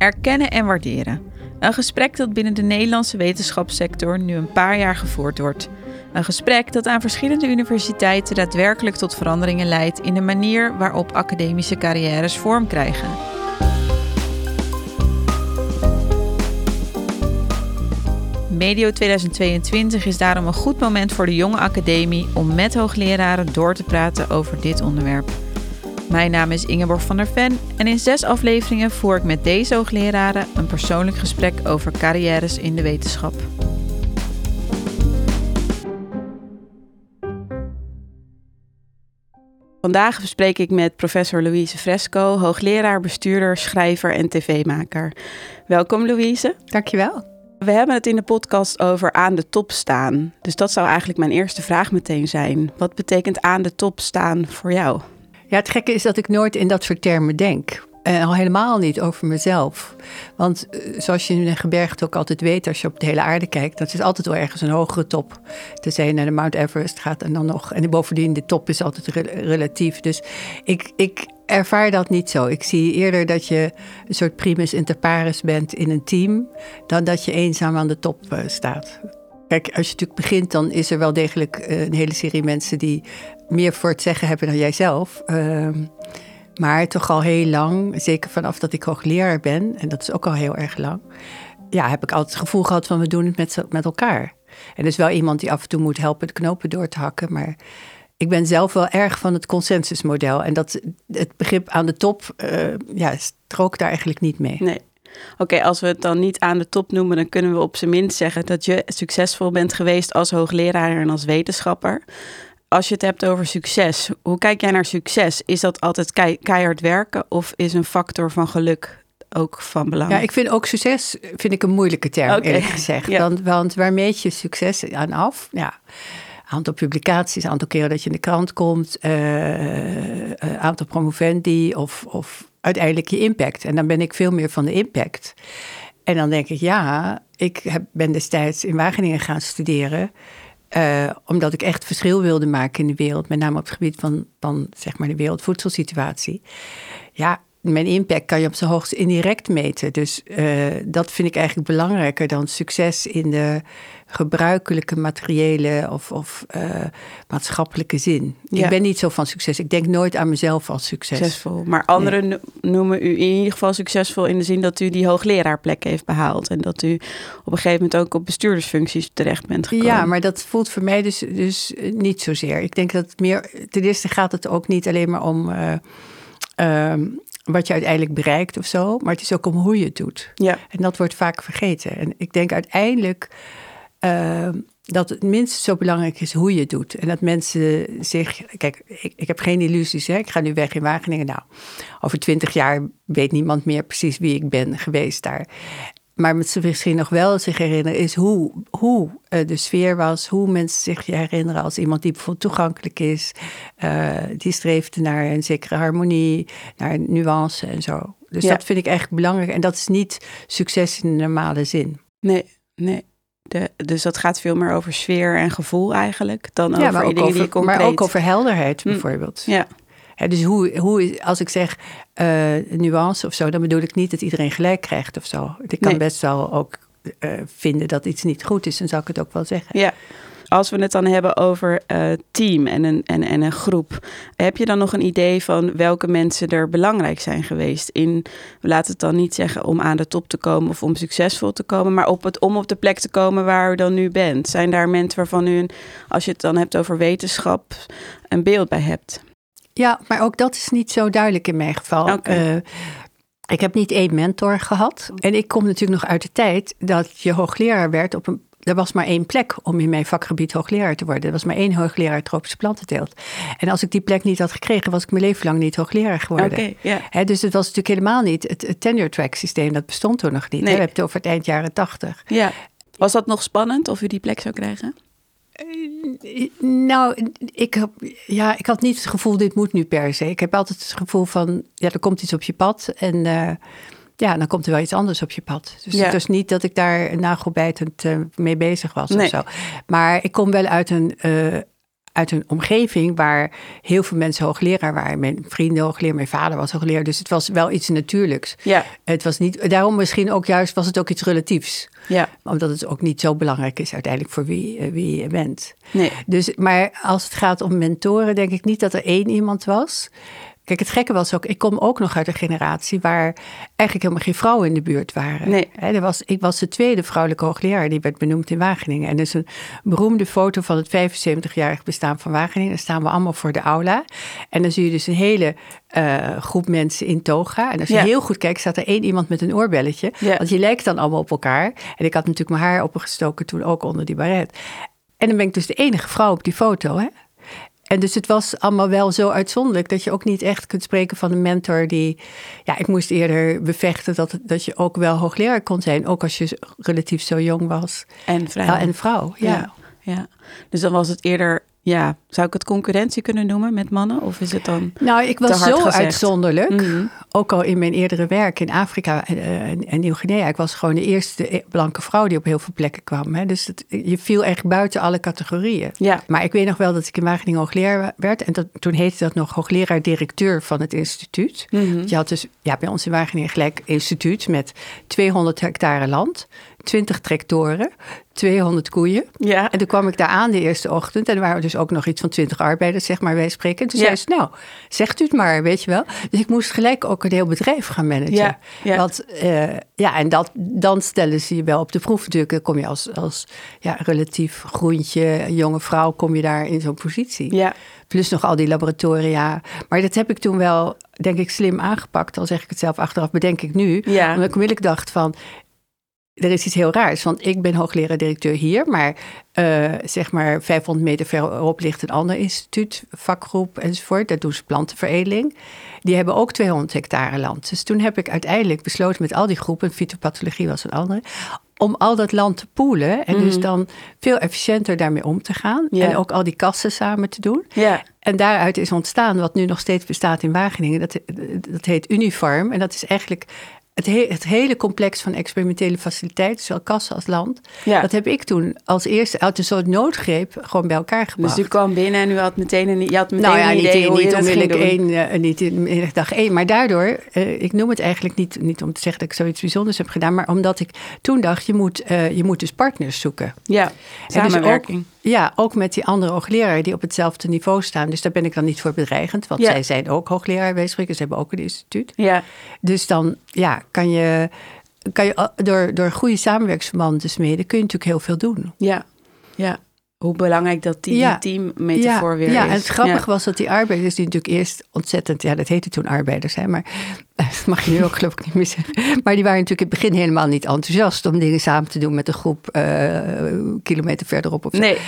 Erkennen en waarderen. Een gesprek dat binnen de Nederlandse wetenschapssector nu een paar jaar gevoerd wordt. Een gesprek dat aan verschillende universiteiten daadwerkelijk tot veranderingen leidt in de manier waarop academische carrières vorm krijgen. Medio 2022 is daarom een goed moment voor de jonge academie om met hoogleraren door te praten over dit onderwerp. Mijn naam is Ingeborg van der Ven en in zes afleveringen voer ik met deze hoogleraren een persoonlijk gesprek over carrières in de wetenschap. Vandaag bespreek ik met professor Louise Fresco, hoogleraar, bestuurder, schrijver en tv-maker. Welkom Louise. Dankjewel. We hebben het in de podcast over aan de top staan. Dus dat zou eigenlijk mijn eerste vraag meteen zijn. Wat betekent aan de top staan voor jou? Ja, het gekke is dat ik nooit in dat soort termen denk. En al helemaal niet over mezelf. Want eh, zoals je in een gebergte ook altijd weet, als je op de hele aarde kijkt, dat is altijd wel ergens een hogere top. Tenzij je naar de Mount Everest gaat en dan nog. En bovendien, de top is altijd relatief. Dus ik, ik ervaar dat niet zo. Ik zie eerder dat je een soort primus inter pares bent in een team, dan dat je eenzaam aan de top uh, staat. Kijk, als je natuurlijk begint, dan is er wel degelijk uh, een hele serie mensen die meer voor het zeggen hebben dan jijzelf. Uh, maar toch al heel lang, zeker vanaf dat ik hoogleraar ben, en dat is ook al heel erg lang, ja, heb ik altijd het gevoel gehad van we doen het met, met elkaar. En is wel iemand die af en toe moet helpen de knopen door te hakken, maar ik ben zelf wel erg van het consensusmodel. En dat het begrip aan de top, uh, ja, strook daar eigenlijk niet mee. Nee. Oké, als we het dan niet aan de top noemen, dan kunnen we op zijn minst zeggen dat je succesvol bent geweest als hoogleraar en als wetenschapper. Als je het hebt over succes, hoe kijk jij naar succes? Is dat altijd keihard werken of is een factor van geluk ook van belang? Ja, ik vind ook succes vind ik een moeilijke term, okay. eerlijk gezegd. ja. want, want waar meet je succes aan af? Ja aantal publicaties, aantal keren dat je in de krant komt, uh, aantal promovendi of, of uiteindelijk je impact. En dan ben ik veel meer van de impact. En dan denk ik, ja, ik heb, ben destijds in Wageningen gaan studeren. Uh, omdat ik echt verschil wilde maken in de wereld, met name op het gebied van, van zeg maar de wereldvoedselsituatie. Ja, mijn impact kan je op zijn hoogst indirect meten. Dus uh, dat vind ik eigenlijk belangrijker dan succes in de gebruikelijke materiële of, of uh, maatschappelijke zin. Ik ben niet zo van succes. Ik denk nooit aan mezelf als succes. Succesvol. Maar anderen noemen u in ieder geval succesvol in de zin dat u die hoogleraarplek heeft behaald. En dat u op een gegeven moment ook op bestuurdersfuncties terecht bent gekomen. Ja, maar dat voelt voor mij dus, dus niet zozeer. Ik denk dat het meer. Ten eerste gaat het ook niet alleen maar om. Uh, wat je uiteindelijk bereikt of zo. Maar het is ook om hoe je het doet. Ja. En dat wordt vaak vergeten. En ik denk uiteindelijk uh, dat het minstens zo belangrijk is hoe je het doet. En dat mensen zich. Kijk, ik, ik heb geen illusies. Hè? Ik ga nu weg in Wageningen. Nou, over twintig jaar weet niemand meer precies wie ik ben geweest daar. Maar wat ze misschien nog wel zich herinneren is hoe, hoe uh, de sfeer was. Hoe mensen zich herinneren als iemand die bijvoorbeeld toegankelijk is. Uh, die streeft naar een zekere harmonie, naar nuance en zo. Dus dat vind ik echt belangrijk. En dat is niet succes in de normale zin. Nee, nee. De, dus dat gaat veel meer over sfeer en gevoel eigenlijk dan ja, over dingen die concreet... Maar ook over helderheid hm. bijvoorbeeld. Ja. Dus hoe, hoe, als ik zeg uh, nuance of zo, dan bedoel ik niet dat iedereen gelijk krijgt of zo. Ik kan best wel ook uh, vinden dat iets niet goed is, dan zou ik het ook wel zeggen. Ja. Als we het dan hebben over uh, team en een, en, en een groep, heb je dan nog een idee van welke mensen er belangrijk zijn geweest in, we laten het dan niet zeggen om aan de top te komen of om succesvol te komen, maar op het, om op de plek te komen waar u dan nu bent? Zijn daar mensen waarvan u, als je het dan hebt over wetenschap, een beeld bij hebt? Ja, maar ook dat is niet zo duidelijk in mijn geval. Okay. Uh, ik heb niet één mentor gehad. En ik kom natuurlijk nog uit de tijd dat je hoogleraar werd op een er was maar één plek om in mijn vakgebied hoogleraar te worden. Er was maar één hoogleraar tropische plantenteelt. En als ik die plek niet had gekregen, was ik mijn leven lang niet hoogleraar geworden. Okay, yeah. dus het was natuurlijk helemaal niet het, tenure track systeem, dat bestond toen nog niet. Nee. We hebben het over het eind jaren tachtig. Ja. Was dat nog spannend of u die plek zou krijgen? Eh, nou, ik, ja, ik had niet het gevoel, dit moet nu per se. Ik heb altijd het gevoel van, ja, er komt iets op je pad en uh, ja, dan komt er wel iets anders op je pad. Dus ja. het is niet dat ik daar nagelbijtend uh, mee bezig was nee. of zo. Maar ik kom wel uit een, uit een omgeving waar heel veel mensen hoogleraar waren. Mijn vrienden hoogleraar, mijn vader was hoogleraar. Dus het was wel iets natuurlijks. Ja. Het was niet, daarom misschien ook juist was het ook iets relatiefs. Ja. Omdat het ook niet zo belangrijk is uiteindelijk voor wie, eh, wie je bent. Nee. Dus, maar als het gaat om mentoren, denk ik niet dat er één iemand was. Kijk, het gekke was ook, ik kom ook nog uit een generatie waar eigenlijk helemaal geen vrouwen in de buurt waren. Nee. Er was, ik was de tweede vrouwelijke hoogleraar die werd benoemd in Wageningen. En er is een beroemde foto van het 75-jarig bestaan van Wageningen. Daar staan we allemaal voor de aula. En dan zie je dus een hele eh, groep mensen in toga. En als je Ja. heel goed kijkt, staat er één iemand met een oorbelletje. Ja. Want je lijkt dan allemaal op elkaar. En ik had natuurlijk mijn haar opgestoken toen ook onder die baret. En dan ben ik dus de enige vrouw op die foto, hè? En dus het was allemaal wel zo uitzonderlijk dat je ook niet echt kunt spreken van een mentor die. Ja, ik moest eerder bevechten dat, dat je ook wel hoogleraar kon zijn, ook als je relatief zo jong was. En. Ja, en vrouw, ja. ja. ja. Dus dan was het eerder, ja, zou ik het concurrentie kunnen noemen met mannen? Of is het dan. Nou, ik was zo gezegd. uitzonderlijk. Mhm. Ook al in mijn eerdere werk in Afrika en, eh, en, Nieuw-Guinea. Ik was gewoon de eerste blanke vrouw die op heel veel plekken kwam. Hè. Dus het, je viel echt buiten alle categorieën. Ja. Maar ik weet nog wel dat ik in Wageningen hoogleraar werd. En dat, toen heette dat nog hoogleraar-directeur van het instituut. Mhm. Je had dus ja, bij ons in Wageningen gelijk instituut met 200 hectare land, 20 tractoren, 200 koeien. Ja. En toen kwam ik daar aan de eerste ochtend. En er waren dus ook nog iets van 20 arbeiders, zeg maar, wij spreken. En toen Ja. zei ze, nou, zegt u het maar, weet je wel. Dus ik moest gelijk ook een heel bedrijf gaan managen. Ja, ja. Want, eh, ja, en dat, dan stellen ze je wel op de proef natuurlijk. Dan kom je als, als ja, relatief groentje, jonge vrouw, kom je daar in zo'n positie. Ja. Plus nog al die laboratoria. Maar dat heb ik toen wel, denk ik, slim aangepakt. Al zeg ik het zelf achteraf, bedenk ik nu. Ja. Omdat ik onmiddellijk dacht van... Er is iets heel raars, want ik ben hoogleraar-directeur hier, maar eh, zeg maar 500 meter verderop ligt een ander instituut, vakgroep enzovoort. Daar doen ze plantenveredeling. Die hebben ook 200 hectare land. Dus toen heb ik uiteindelijk besloten met al die groepen, fytopathologie was een andere, om al dat land te poelen en dus dan veel efficiënter daarmee om te gaan. Ja. En ook al die kassen samen te doen. Ja. En daaruit is ontstaan wat nu nog steeds bestaat in Wageningen. Dat, dat heet Uniform. En dat is eigenlijk het, he- het hele complex van experimentele faciliteiten, zowel kassen als land. Ja. Dat heb ik toen als eerste uit een soort noodgreep gewoon bij elkaar Dus gebracht. u kwam binnen en u had meteen een, je had meteen nou ja, een niet, idee hoe niet onmiddellijk doen. één, eh, niet in dag één. Maar daardoor, eh, ik noem het eigenlijk niet, niet om te zeggen dat ik zoiets bijzonders heb gedaan, maar omdat ik toen dacht, je moet, eh, je moet dus partners zoeken. Ja, En dus ook- samenwerking. Ja, ook met die andere hoogleraren die op hetzelfde niveau staan. Dus daar ben ik dan niet voor bedreigend, want Ja. zij zijn ook hoogleraar bij spreken. Ze hebben ook een instituut. Ja. Dus dan ja, kan je, kan je door, door goede samenwerksverbanden te smeden, kun je natuurlijk heel veel doen. Ja. Ja. Hoe belangrijk dat die, Ja. die teammetafoor ja, weer ja, is. en het grappige Ja. was dat die arbeiders, die natuurlijk eerst ontzettend, ja, dat heette toen arbeiders, hè, maar dat mag je nu ook geloof ik niet meer zeggen. Maar die waren natuurlijk in het begin helemaal niet enthousiast om dingen samen te doen met een groep eh, kilometer verderop of zo. Nee.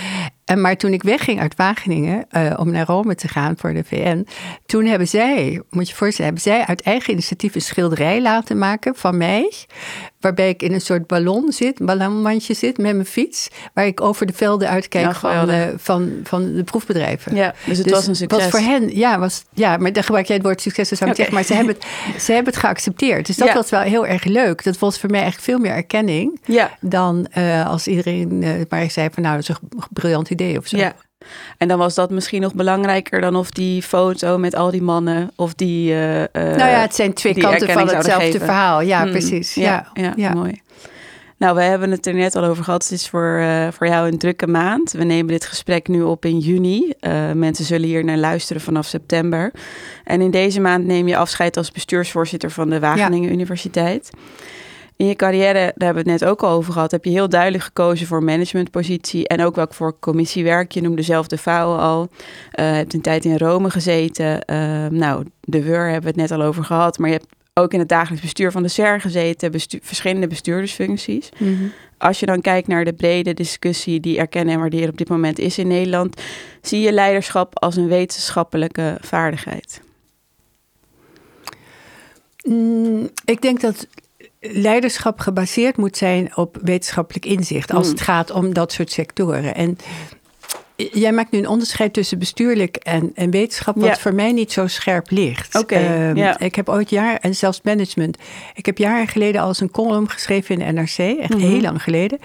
En maar toen ik wegging uit Wageningen eh, om naar Rome te gaan voor de VN, toen hebben zij, moet je je voorstellen, hebben zij uit eigen initiatief een schilderij laten maken van mij, waarbij ik in een soort ballon zit, een ballonmandje zit met mijn fiets, waar ik over de velden uitkijk Ja, van, geweldig. eh, van, van de proefbedrijven. Ja, dus het was een succes. Was voor hen, ja, was, ja, maar dan gebruik jij het woord succes, ik Oké. zeggen, maar ze hebben, het, ze hebben het geaccepteerd. Dus dat Ja. was wel heel erg leuk. Dat was voor mij echt veel meer erkenning Ja. dan eh, als iedereen eh, maar zei van nou, dat is een briljant idee of zo. Ja. En dan was dat misschien nog belangrijker dan of die foto met al die mannen of die. eh, Nou ja, het zijn twee kanten van hetzelfde verhaal. Ja, Mm, precies. Ja, ja. mooi. Nou, we hebben het er net al over gehad. Het is voor, eh, voor jou een drukke maand. We nemen dit gesprek nu op in juni. Eh, mensen zullen hier naar luisteren vanaf september. En in deze maand neem je afscheid als bestuursvoorzitter van de Wageningen Universiteit. In je carrière, daar hebben we het net ook al over gehad, heb je heel duidelijk gekozen voor managementpositie en ook wel voor commissiewerk. Je noemde zelf de FAO al, eh hebt een tijd in Rome gezeten. Nou, de WUR hebben we het net al over gehad, maar je hebt ook in het dagelijks bestuur van de SER gezeten, bestu- verschillende bestuurdersfuncties. Mhm. Als je dan kijkt naar de brede discussie die erkennen en waarderen op dit moment is in Nederland, zie je leiderschap als een wetenschappelijke vaardigheid. Mm, ik denk dat leiderschap gebaseerd moet zijn op wetenschappelijk inzicht als Mm. het gaat om dat soort sectoren. En Jij maakt nu een onderscheid tussen bestuurlijk en, en wetenschap, wat voor mij niet zo scherp ligt. Oké. Ehm, ja. Ik heb ooit jaar, en zelfs management, ik heb jaren geleden al eens een column geschreven in de NRC, echt mhm. heel lang geleden,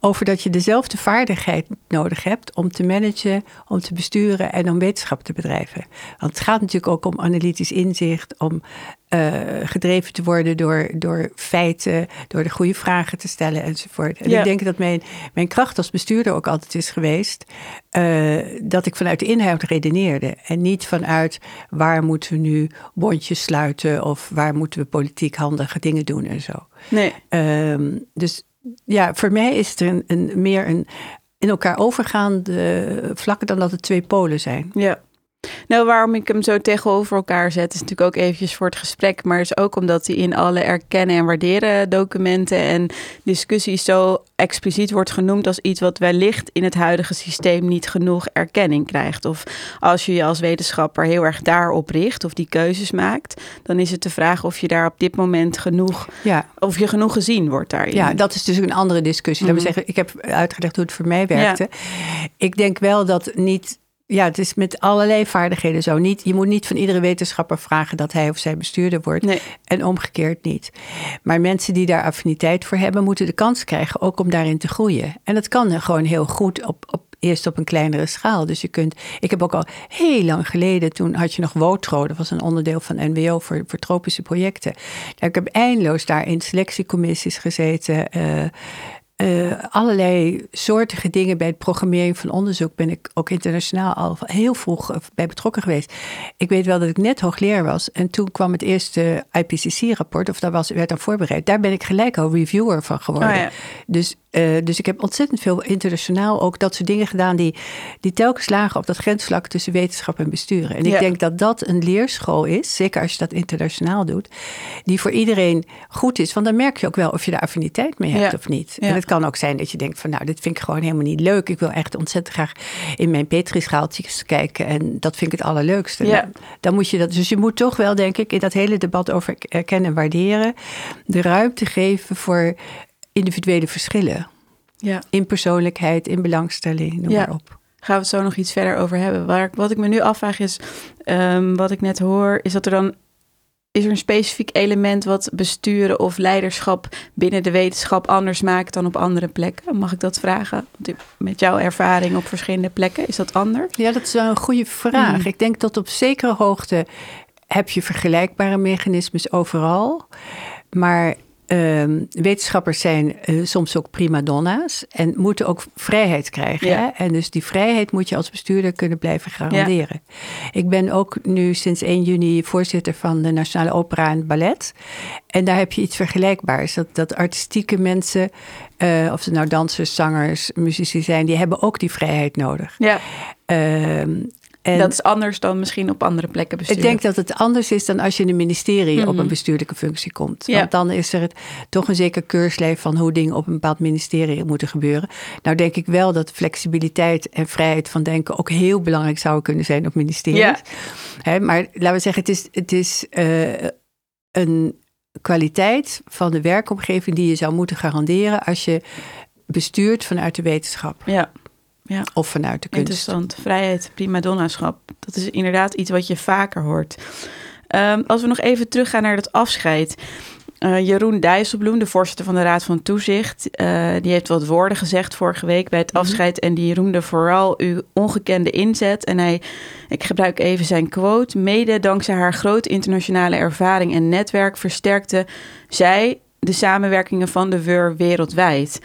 over dat je dezelfde vaardigheid nodig hebt om te managen, om te besturen en om wetenschap te bedrijven. Want het gaat natuurlijk ook om analytisch inzicht, om uh, gedreven te worden door, door feiten, door de goede vragen te stellen enzovoort. En ik denk dat mijn, mijn kracht als bestuurder ook altijd is geweest uh, dat ik vanuit de inhoud redeneerde en niet vanuit waar moeten we nu bondjes sluiten of waar moeten we politiek handige dingen doen en zo. Nee. Um, dus ja, voor mij is het een, meer een in elkaar overgaande vlakken dan dat het twee polen zijn. Ja. Nou, waarom ik hem zo tegenover elkaar zet, is natuurlijk ook eventjes voor het gesprek, maar is ook omdat hij in alle erkennen en waarderen documenten en discussies zo expliciet wordt genoemd als iets wat wellicht in het huidige systeem niet genoeg erkenning krijgt. Of als je je als wetenschapper heel erg daarop richt of die keuzes maakt, dan is het de vraag of je daar op dit moment genoeg, ja. of je genoeg gezien wordt daarin. Ja, dat is dus een andere discussie. Mm we zeggen, ik heb uitgelegd hoe het voor mij werkte. Ik denk wel dat niet ja, het is met allerlei vaardigheden zo. Niet, je moet niet van iedere wetenschapper vragen dat hij of zij bestuurder wordt. En omgekeerd niet. Maar mensen die daar affiniteit voor hebben, moeten de kans krijgen ook om daarin te groeien. En dat kan gewoon heel goed op, op eerst op een kleinere schaal. Dus je kunt. Ik heb ook al heel lang geleden, toen had je nog WOTRO, dat was een onderdeel van NWO voor, voor tropische projecten. Ik heb eindeloos daar in selectiecommissies gezeten. Uh, uh, allerlei soortige dingen bij het programmeren van onderzoek ben ik ook internationaal al heel vroeg eh, bij betrokken geweest. Ik weet wel dat ik net hoogleraar was en toen kwam het eerste IPCC-rapport, of dat was, werd dan voorbereid. Daar ben ik gelijk al reviewer van geworden. Oh dus uh, dus ik heb ontzettend veel internationaal ook dat soort dingen gedaan die, die telkens lagen op dat grensvlak tussen wetenschap en besturen. En ik denk dat dat een leerschool is, zeker als je dat internationaal doet, die voor iedereen goed is. Want dan merk je ook wel of je daar affiniteit mee hebt of niet. En het kan ook zijn dat je denkt van nou, dit vind ik gewoon helemaal niet leuk. Ik wil echt ontzettend graag in mijn petrischaaltjes kijken en dat vind ik het allerleukste. Dan, dan moet je dat, dus je moet toch wel, denk ik, in dat hele debat over erkennen en waarderen, de ruimte geven voor individuele verschillen. Ja. In persoonlijkheid, in belangstelling, noem maar op. Gaan we het zo nog iets verder over hebben. Waar, wat ik me nu afvraag is, um, wat ik net hoor, is dat er dan is er een specifiek element wat besturen of leiderschap binnen de wetenschap anders maakt dan op andere plekken? Mag ik dat vragen? Met jouw ervaring op verschillende plekken, is dat anders? Ja, dat is wel een goede vraag. Mm. Ik denk dat op zekere hoogte heb je vergelijkbare mechanismes overal. Maar Ehm, wetenschappers zijn uh, soms ook prima donna's en moeten ook vrijheid krijgen. Hè? En dus die vrijheid moet je als bestuurder kunnen blijven garanderen. Ik ben ook nu sinds 1 juni voorzitter van de Nationale Opera en Ballet. En daar heb je iets vergelijkbaars. Dat, dat artistieke mensen, uh, of ze nou dansers, zangers, muzici zijn, die hebben ook die vrijheid nodig. Ja. Ehm, en dat is anders dan misschien op andere plekken besturen. Ik denk dat het anders is dan als je in een ministerie op een mhm. bestuurlijke functie komt. Ja. Want dan is er het, toch een zeker keurslijf van hoe dingen op een bepaald ministerie moeten gebeuren. Nou denk ik wel dat flexibiliteit en vrijheid van denken ook heel belangrijk zouden kunnen zijn op ministeries. Ja. maar laten we zeggen, het is, het is uh, een kwaliteit van de werkomgeving die je zou moeten garanderen als je bestuurt vanuit de wetenschap. Ja. Ja. Of vanuit de kunst. Interessant. Vrijheid, prima donnaschap. Dat is inderdaad iets wat je vaker hoort. Um, als we nog even teruggaan naar dat afscheid. Uh, Jeroen Dijsselbloem, de voorzitter van de Raad van Toezicht, uh, die heeft wat woorden gezegd vorige week bij het mhm. afscheid. En die roemde vooral uw ongekende inzet. En hij, ik gebruik even zijn quote. Mede dankzij haar grote internationale ervaring en netwerk versterkte zij de samenwerkingen van de WUR wereldwijd.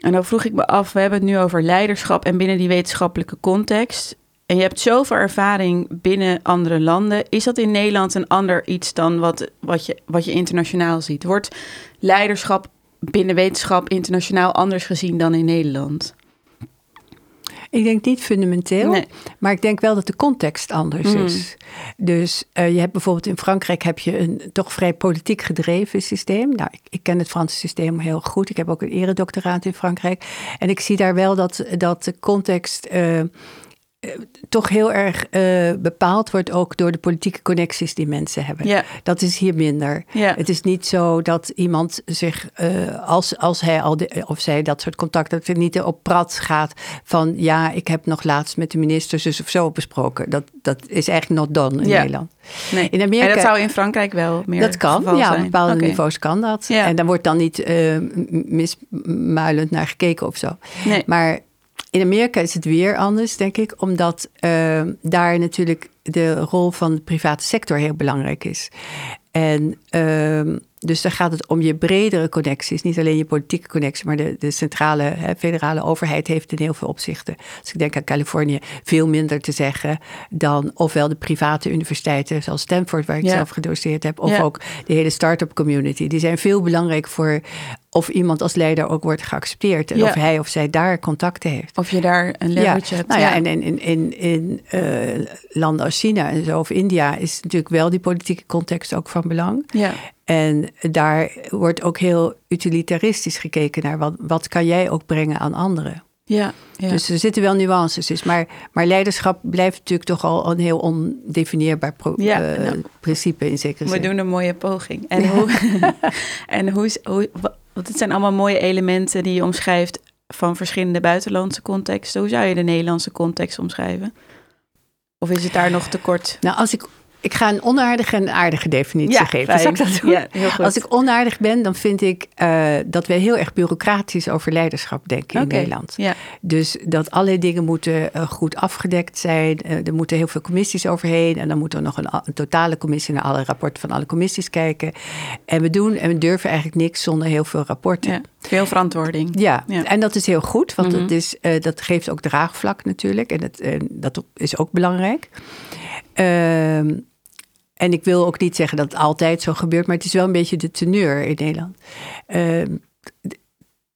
En dan vroeg ik me af, we hebben het nu over leiderschap en binnen die wetenschappelijke context. En je hebt zoveel ervaring binnen andere landen. Is dat in Nederland een ander iets dan wat, wat, je, wat je internationaal ziet? Wordt leiderschap binnen wetenschap internationaal anders gezien dan in Nederland? Ik denk niet fundamenteel, maar ik denk wel dat de context anders mm. is. Dus uh, je hebt bijvoorbeeld in Frankrijk heb je een toch vrij politiek gedreven systeem. Nou, ik, ik, ken het Franse systeem heel goed. Ik heb ook een eredoctoraat in Frankrijk. En ik zie daar wel dat, dat de context uh, toch heel erg uh, bepaald wordt ook door de politieke connecties die mensen hebben. Ja. Dat is hier minder. Ja. Het is niet zo dat iemand zich, uh, als, als hij al de, of zij dat soort contact, dat het niet op prat gaat van ja, ik heb nog laatst met de minister zus of zo besproken. Dat, dat is eigenlijk not done in ja. Nederland. Nee. In Amerika, en dat zou in Frankrijk wel meer Dat kan, ja, zijn. op bepaalde okay. niveaus kan dat. Ja. En dan wordt dan niet uh, mismuilend naar gekeken of zo. Nee. Maar in Amerika is het weer anders, denk ik, omdat uh, daar natuurlijk de rol van de private sector heel belangrijk is. En uh, dus daar gaat het om je bredere connecties, niet alleen je politieke connectie, maar de, de centrale, hè, federale overheid heeft in heel veel opzichten. Als ik denk aan Californië, veel minder te zeggen dan ofwel de private universiteiten, zoals Stanford, waar ik Ja. zelf gedoseerd heb, of Ja. ook de hele start-up community. Die zijn veel belangrijk voor of iemand als leider ook wordt geaccepteerd en Ja. of hij of zij daar contacten heeft. Of je daar een leverage hebt. Nou ja, en in, in, in, in eh, landen als China en zo, of India, is natuurlijk wel die politieke context ook van belang. ja. En daar wordt ook heel utilitaristisch gekeken naar wat, wat kan jij ook brengen aan anderen. Ja. ja. Dus er zitten wel nuances. Dus, maar, maar leiderschap blijft natuurlijk toch al een heel ondefinieerbaar pro- Ja, eh, nou. principe in zekere We zin. doen een mooie poging. En, hoe, en hoe, is- hoe, want het zijn allemaal mooie elementen die je omschrijft van verschillende buitenlandse contexten. Hoe zou je de Nederlandse context omschrijven? Of is het daar nog te kort? Nou, als ik, ik ga een onaardige en aardige definitie geven. Zal ik dat doen? Ja, heel goed. Als ik onaardig ben, dan vind ik eh, dat we heel erg bureaucratisch over leiderschap denken in Nederland. Ja, Dus dat allerlei dingen moeten eh, goed afgedekt zijn. Eh, er moeten heel veel commissies overheen. En dan moet er nog een, totale commissie naar alle rapporten van alle commissies kijken. En we doen en we durven eigenlijk niks zonder heel veel rapporten. ja, veel verantwoording. Ja, en dat is heel goed, want Mhm. dat, is, eh, dat geeft ook draagvlak natuurlijk. En dat, dat is ook belangrijk. Ehm, en ik wil ook niet zeggen dat het altijd zo gebeurt, maar het is wel een beetje de teneur in Nederland. Ehm,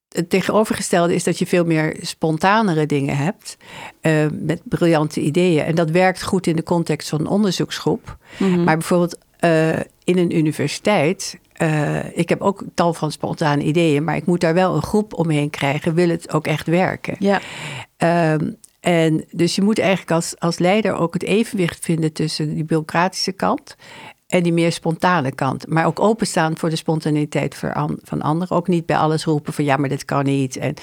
het tegenovergestelde is dat je veel meer spontanere dingen hebt, eh, met briljante ideeën. En dat werkt goed in de context van een onderzoeksgroep. Mhm. Maar bijvoorbeeld eh, in een universiteit. eh, ik heb ook tal van spontane ideeën, maar ik moet daar wel een groep omheen krijgen. Wil het ook echt werken? Ja, Ehm, en dus je moet eigenlijk als, als leider ook het evenwicht vinden tussen die bureaucratische kant en die meer spontane kant. Maar ook openstaan voor de spontaniteit van anderen. Ook niet bij alles roepen van ja, maar dit kan niet. En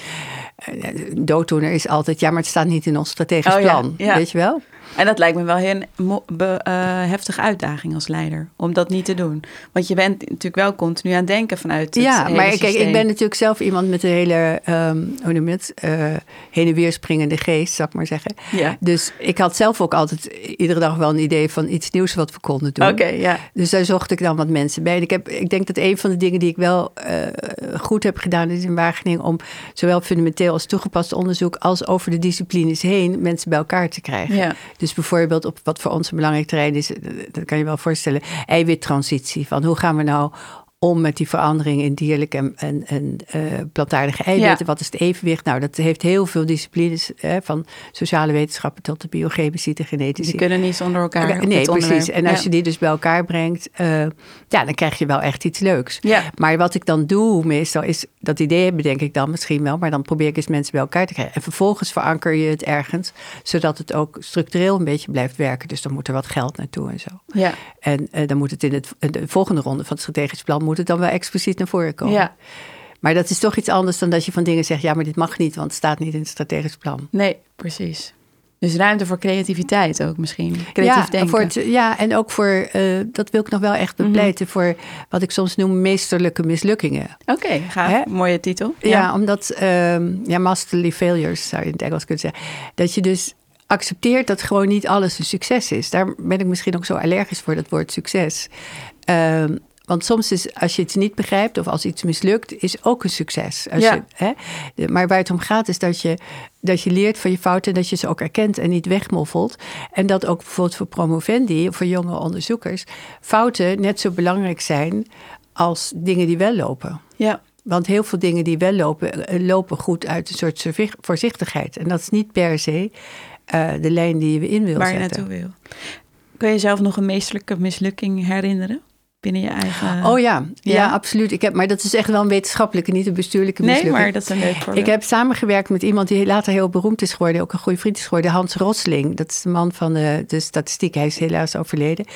eh, een dooddoener is altijd ja, maar het staat niet in ons strategisch Oh ja, plan. ja. Weet je wel? En dat lijkt me wel heel een be- eh, heftige uitdaging als leider. Om dat niet te doen. Want je bent natuurlijk wel continu aan het denken vanuit het Ja, maar kijk, ik systeem. ben natuurlijk zelf iemand met een hele, ehm hoe noem je het, eh, heen en weer springende geest, zou ik maar zeggen. Ja, Dus ik had zelf ook altijd iedere dag wel een idee van iets nieuws wat we konden doen. oké, ja. Dus daar zocht ik dan wat mensen bij. En ik, heb, ik denk dat een van de dingen die ik wel eh, goed heb gedaan is in Wageningen om zowel fundamenteel als toegepast onderzoek als over de disciplines heen mensen bij elkaar te krijgen. Ja. Dus bijvoorbeeld op wat voor ons een belangrijk terrein is, eh, dat kan je wel voorstellen, eiwittransitie. Van hoe gaan we nou om met die verandering in dierlijke en, en, en eh, plantaardige eiwitten? Ja. Wat is het evenwicht? Nou, dat heeft heel veel disciplines, hè, van sociale wetenschappen tot de biochemische, de genetische. Die kunnen niet zonder elkaar. Op nee, precies. onderwerp. En als Ja. je die dus bij elkaar brengt, eh, ja, dan krijg je wel echt iets leuks. Ja. Maar wat ik dan doe meestal is, dat idee bedenk ik dan misschien wel, maar dan probeer ik eens mensen bij elkaar te krijgen. En vervolgens veranker je het ergens, zodat het ook structureel een beetje blijft werken. Dus dan moet er wat geld naartoe en zo. Ja, En eh, dan moet het in, het, in de volgende ronde van het strategisch plan, moet het dan wel expliciet naar voren komen. ja, Maar dat is toch iets anders dan dat je van dingen zegt, ja, maar dit mag niet, want het staat niet in het strategisch plan. nee, precies. Dus ruimte voor creativiteit ook misschien. Creatief ja, denken. Voor het, ja, en ook voor, eh, dat wil ik nog wel echt Mhm. bepleiten, voor wat ik soms noem meesterlijke mislukkingen. Oké, gaaf. Hè? Mooie titel. Ja, omdat, ehm, ja, masterly failures zou je in het Engels kunnen zeggen. Dat je dus accepteert dat gewoon niet alles een succes is. Daar ben ik misschien ook zo allergisch voor, dat woord succes. Ehm, want soms is, als je iets niet begrijpt of als iets mislukt, is ook een succes. Als Ja. je, hè, maar waar het om gaat is dat je, dat je leert van je fouten, dat je ze ook erkent en niet wegmoffelt. En dat ook bijvoorbeeld voor promovendi of voor jonge onderzoekers fouten net zo belangrijk zijn als dingen die wel lopen. Ja, Want heel veel dingen die wel lopen, eh, lopen goed uit een soort voorzichtigheid. En dat is niet per se eh, de lijn die je in wil waar je zetten. naartoe wil. Kun je zelf nog een meesterlijke mislukking herinneren? Binnen je eigen... Oh ja, ja, absoluut. Ik heb, maar dat is echt wel een wetenschappelijke, niet een bestuurlijke mislukking. Nee, maar dat is een leuk voorbeeld. Ik heb samengewerkt met iemand die later heel beroemd is geworden, ook een goede vriend is geworden, Hans Rosling. Dat is de man van de, de statistiek, hij is helaas overleden.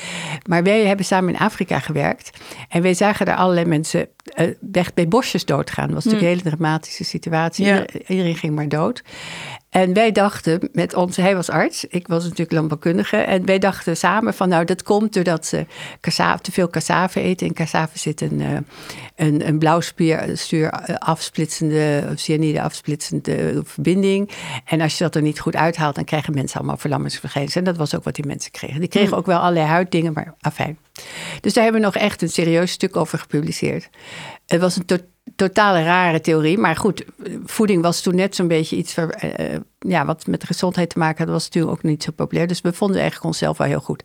Maar wij hebben samen in Afrika gewerkt en wij zagen daar allerlei mensen uh, echt bij bosjes doodgaan. Dat was natuurlijk een hele dramatische situatie. Ja. Iedereen ging maar dood. En wij dachten met ons, hij was arts, ik was natuurlijk landbouwkundige. En wij dachten samen van nou, dat komt doordat ze cassave, te veel cassave eten. In cassave zit een, uh, een, een blauwstuur afsplitsende, of cyanide afsplitsende verbinding. En als je dat er niet goed uithaalt, dan krijgen mensen allemaal verlammingsverschijnselen. En dat was ook wat die mensen kregen. Die kregen ook wel allerlei huiddingen, maar afijn. Dus daar hebben we nog echt een serieus stuk over gepubliceerd. Het was een totale rare theorie. Maar goed, voeding was toen net zo'n beetje iets waar, uh, ja, wat met gezondheid te maken had. was natuurlijk ook niet zo populair. Dus we vonden eigenlijk onszelf wel heel goed.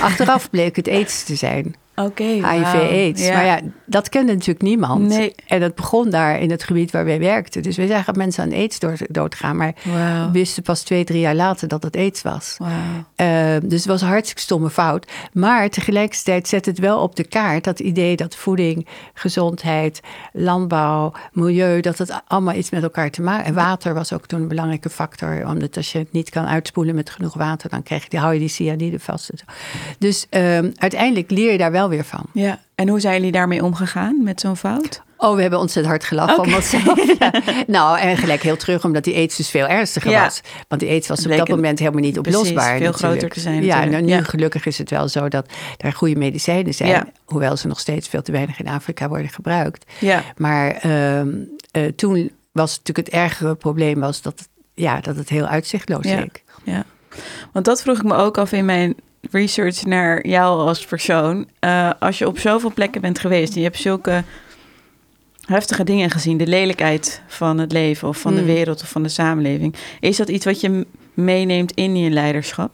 Achteraf bleek het aids te zijn. Oké. HIV-AIDS. Maar ja, dat kende natuurlijk niemand. Nee. En dat begon daar in het gebied waar wij werkten. Dus wij zagen dat mensen aan aids doodgaan. Maar we wisten pas twee, drie jaar later dat het aids was. Wow. Uh, dus het was een hartstikke stomme fout. Maar tegelijkertijd zet het wel op de kaart dat idee dat voeding, gezondheid, landbouw, milieu, dat het allemaal iets met elkaar te maken. En water was ook toen een belangrijke factor. Omdat als je het niet kan uitspoelen met genoeg water, dan krijg je, hou je die cyanide vast. Dus um, uiteindelijk leer je daar wel weer van. Ja, en hoe zijn jullie daarmee omgegaan met zo'n fout? Oh, we hebben ontzettend hard gelachen okay. om onszelf. Ja. Nou, en gelijk heel terug, omdat die aids dus veel ernstiger ja. was. Want die aids was op dat moment helemaal niet oplosbaar. veel groter te zijn Ja, nou, nu gelukkig is het wel zo dat er goede medicijnen zijn. Hoewel ze nog steeds veel te weinig in Afrika worden gebruikt. Ja. Maar uh, uh, toen was natuurlijk het ergere probleem was dat, het, ja, dat het heel uitzichtloos leek. Ja, want dat vroeg ik me ook af in mijn research naar jou als persoon. Uh, als je op zoveel plekken bent geweest en je hebt zulke heftige dingen gezien, de lelijkheid van het leven of van mm. de wereld of van de samenleving, is dat iets wat je meeneemt in je leiderschap?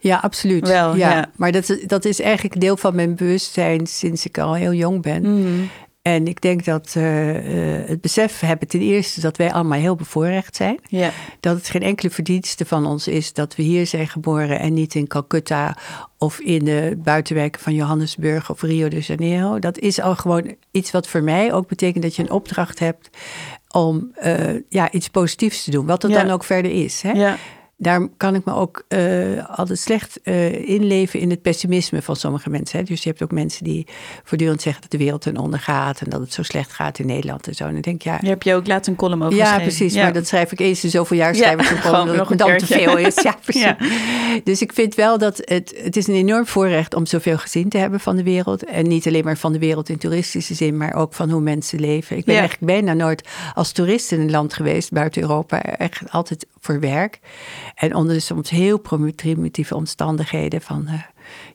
Ja, absoluut. Wel, ja. ja. Maar dat, dat is eigenlijk deel van mijn bewustzijn sinds ik al heel jong ben. Mm. En ik denk dat uh, uh, het besef hebben ten eerste dat wij allemaal heel bevoorrecht zijn. Ja. Dat het geen enkele verdienste van ons is dat we hier zijn geboren en niet in Calcutta of in de buitenwijken van Johannesburg of Rio de Janeiro. Dat is al gewoon iets wat voor mij ook betekent dat je een opdracht hebt om uh, ja, iets positiefs te doen. Wat het Ja. dan ook verder is. Hè? Ja. Daar kan ik me ook uh, altijd slecht uh, inleven in het pessimisme van sommige mensen. Hè? Dus je hebt ook mensen die voortdurend zeggen dat de wereld ten onder gaat en dat het zo slecht gaat in Nederland en zo. En dan denk ik, ja. Daar heb je ook laatst een column over Ja, geschreven. precies. Maar dat schrijf ik eens in zoveel jaar. Schrijf ik Ja, zo'n gewoon column dat het een dan te veel is. Ja, precies. Ja. Dus ik vind wel dat het, het is een enorm voorrecht om zoveel gezien te hebben van de wereld. En niet alleen maar van de wereld in toeristische zin, maar ook van hoe mensen leven. Ik ben Ja. eigenlijk bijna nooit als toerist in een land geweest buiten Europa. Echt altijd voor werk. En onder soms heel primitieve omstandigheden van eh,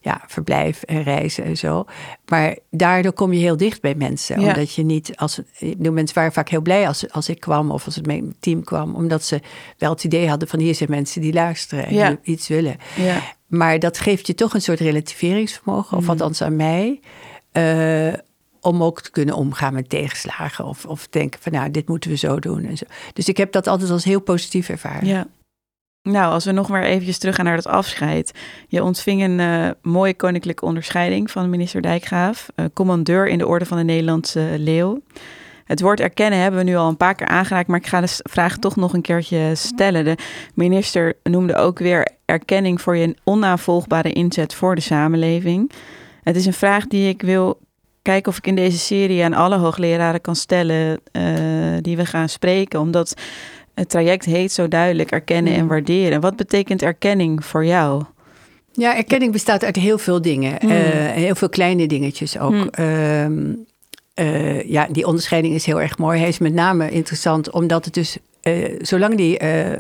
ja, verblijf en reizen en zo. Maar daardoor kom je heel dicht bij mensen. Ja. Omdat je niet, als, mensen waren vaak heel blij als, als ik kwam of als het mijn team kwam. Omdat ze wel het idee hadden van hier zijn mensen die luisteren en Ja. die iets willen. Ja. Maar dat geeft je toch een soort relativeringsvermogen, of althans aan mij. eh, om ook te kunnen omgaan met tegenslagen. Of, of denken van nou, dit moeten we zo doen. En zo. Dus ik heb dat altijd als heel positief ervaren. Ja. Nou, als we nog maar eventjes teruggaan naar dat afscheid. Je ontving een eh, mooie koninklijke onderscheiding van minister Dijkgraaf. eh, commandeur in de orde van de Nederlandse Leeuw. Het woord erkennen hebben we nu al een paar keer aangeraakt, maar ik ga de vraag toch nog een keertje stellen. De minister noemde ook weer erkenning voor je onnavolgbare inzet voor de samenleving. Het is een vraag die ik wil kijken of ik in deze serie aan alle hoogleraren kan stellen eh, die we gaan spreken, omdat het traject heet zo duidelijk erkennen en Mm. waarderen. Wat betekent erkenning voor jou? Ja, erkenning bestaat uit heel veel dingen. Hmm. Eh, heel veel kleine dingetjes ook. Hmm. Ehm, eh, ja, die onderscheiding is heel erg mooi. Hij is met name interessant omdat het dus... eh, zolang die eh,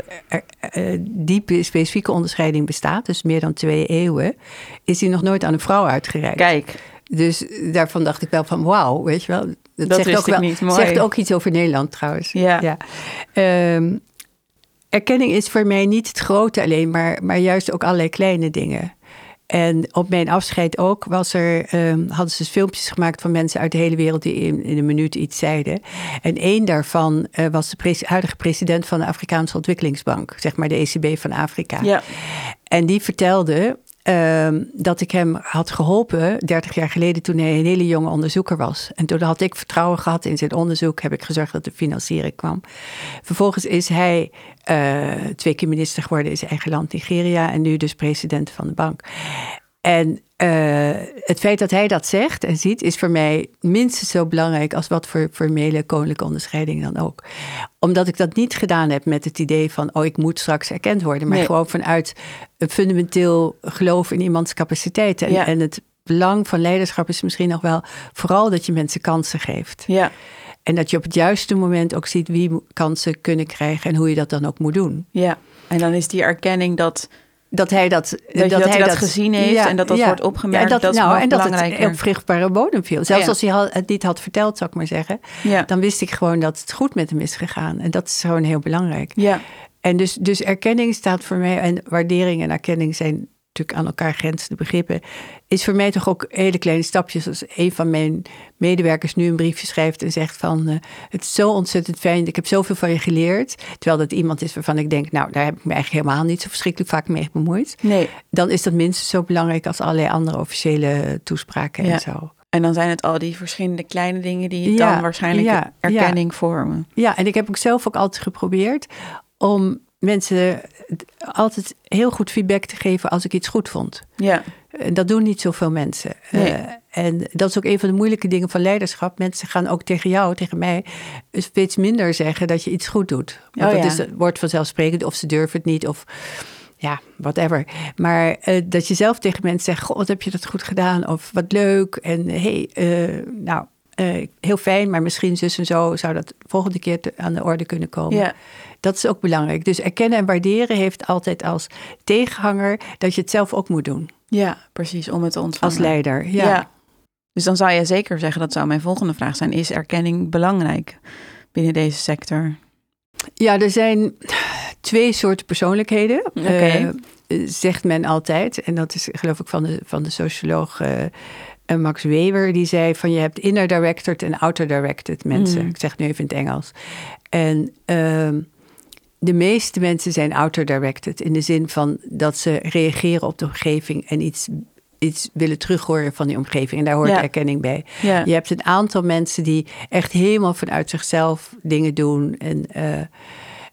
diepe specifieke onderscheiding bestaat, dus meer dan twee eeuwen, is die nog nooit aan een vrouw uitgereikt. Kijk, Dus daarvan dacht ik wel van wauw, weet je wel. Dat, Dat zegt ook wel, niet. Zegt ook iets over Nederland trouwens. Ja. Ehm, erkenning is voor mij niet het grote alleen, maar, maar juist ook allerlei kleine dingen. En op mijn afscheid ook was er, ehm, hadden ze filmpjes gemaakt van mensen uit de hele wereld die in, in een minuut iets zeiden. En één daarvan eh, was de pres- huidige president van de Afrikaanse Ontwikkelingsbank, zeg maar de ECB van Afrika. ja, En die vertelde ehm, dat ik hem had geholpen 30 jaar geleden toen hij een hele jonge onderzoeker was. En toen had ik vertrouwen gehad in zijn onderzoek, heb ik gezorgd dat de financiering kwam. Vervolgens is hij uh, twee keer minister geworden in zijn eigen land, Nigeria, en nu dus president van de bank. En uh, het feit dat hij dat zegt en ziet, is voor mij minstens zo belangrijk als wat voor formele koninklijke onderscheiding dan ook. Omdat ik dat niet gedaan heb met het idee van, oh, ik moet straks erkend worden, maar gewoon vanuit een fundamenteel geloof in iemands capaciteiten. En, en het belang van leiderschap is misschien nog wel vooral dat je mensen kansen geeft. Ja. En dat je op het juiste moment ook ziet wie kansen kunnen krijgen en hoe je dat dan ook moet doen. Ja, en dan is die erkenning dat dat hij dat, dat, dat, hij dat, gezien heeft en dat dat wordt opgemerkt. Ja, dat, nou, en dat het op vruchtbare bodem viel. Zelfs als hij het niet had verteld, zou ik maar zeggen. Dan wist ik gewoon dat het goed met hem is gegaan. En dat is gewoon heel belangrijk. Ja. En dus, dus erkenning staat voor mij, en waardering en erkenning zijn natuurlijk aan elkaar grenzende begrippen, is voor mij toch ook hele kleine stapjes. Als een van mijn medewerkers nu een briefje schrijft en zegt van, uh, het is zo ontzettend fijn, ik heb zoveel van je geleerd. Terwijl dat iemand is waarvan ik denk, nou, daar heb ik me eigenlijk helemaal niet zo verschrikkelijk vaak mee bemoeid. Nee. Dan is dat minstens zo belangrijk als allerlei andere officiële toespraken en zo. En dan zijn het al die verschillende kleine dingen die dan waarschijnlijk erkenning vormen. Ja, en ik heb ook zelf ook altijd geprobeerd om mensen altijd heel goed feedback te geven als ik iets goed vond. Ja. En dat doen niet zoveel mensen. Nee. Uh, en dat is ook een van de moeilijke dingen van leiderschap. Mensen gaan ook tegen jou, tegen mij, steeds minder zeggen dat je iets goed doet. Want oh, dat is, wordt vanzelfsprekend, of ze durven het niet, of ja, whatever. Maar uh, dat je zelf tegen mensen zegt: God, wat heb je dat goed gedaan? Of wat leuk. En hey, uh, nou, uh, heel fijn, maar misschien zus en zo zou dat volgende keer te, aan de orde kunnen komen. Ja. Dat is ook belangrijk. Dus erkennen en waarderen heeft altijd als tegenhanger dat je het zelf ook moet doen. Ja, precies, om het te ontvangen. Als leider, ja. Dus dan zou je zeker zeggen, dat zou mijn volgende vraag zijn, is erkenning belangrijk binnen deze sector? Ja, er zijn twee soorten persoonlijkheden, okay. uh, zegt men altijd. En dat is geloof ik van de, van de socioloog uh, Max Weber, die zei van je hebt inner directed en outer directed mensen. Mm. Ik zeg nu even in het Engels. En uh, de meeste mensen zijn outer directed in de zin van dat ze reageren op de omgeving en iets, iets willen terughoren van die omgeving. En daar hoort ja. erkenning bij. Ja. Je hebt een aantal mensen die echt helemaal vanuit zichzelf dingen doen en uh,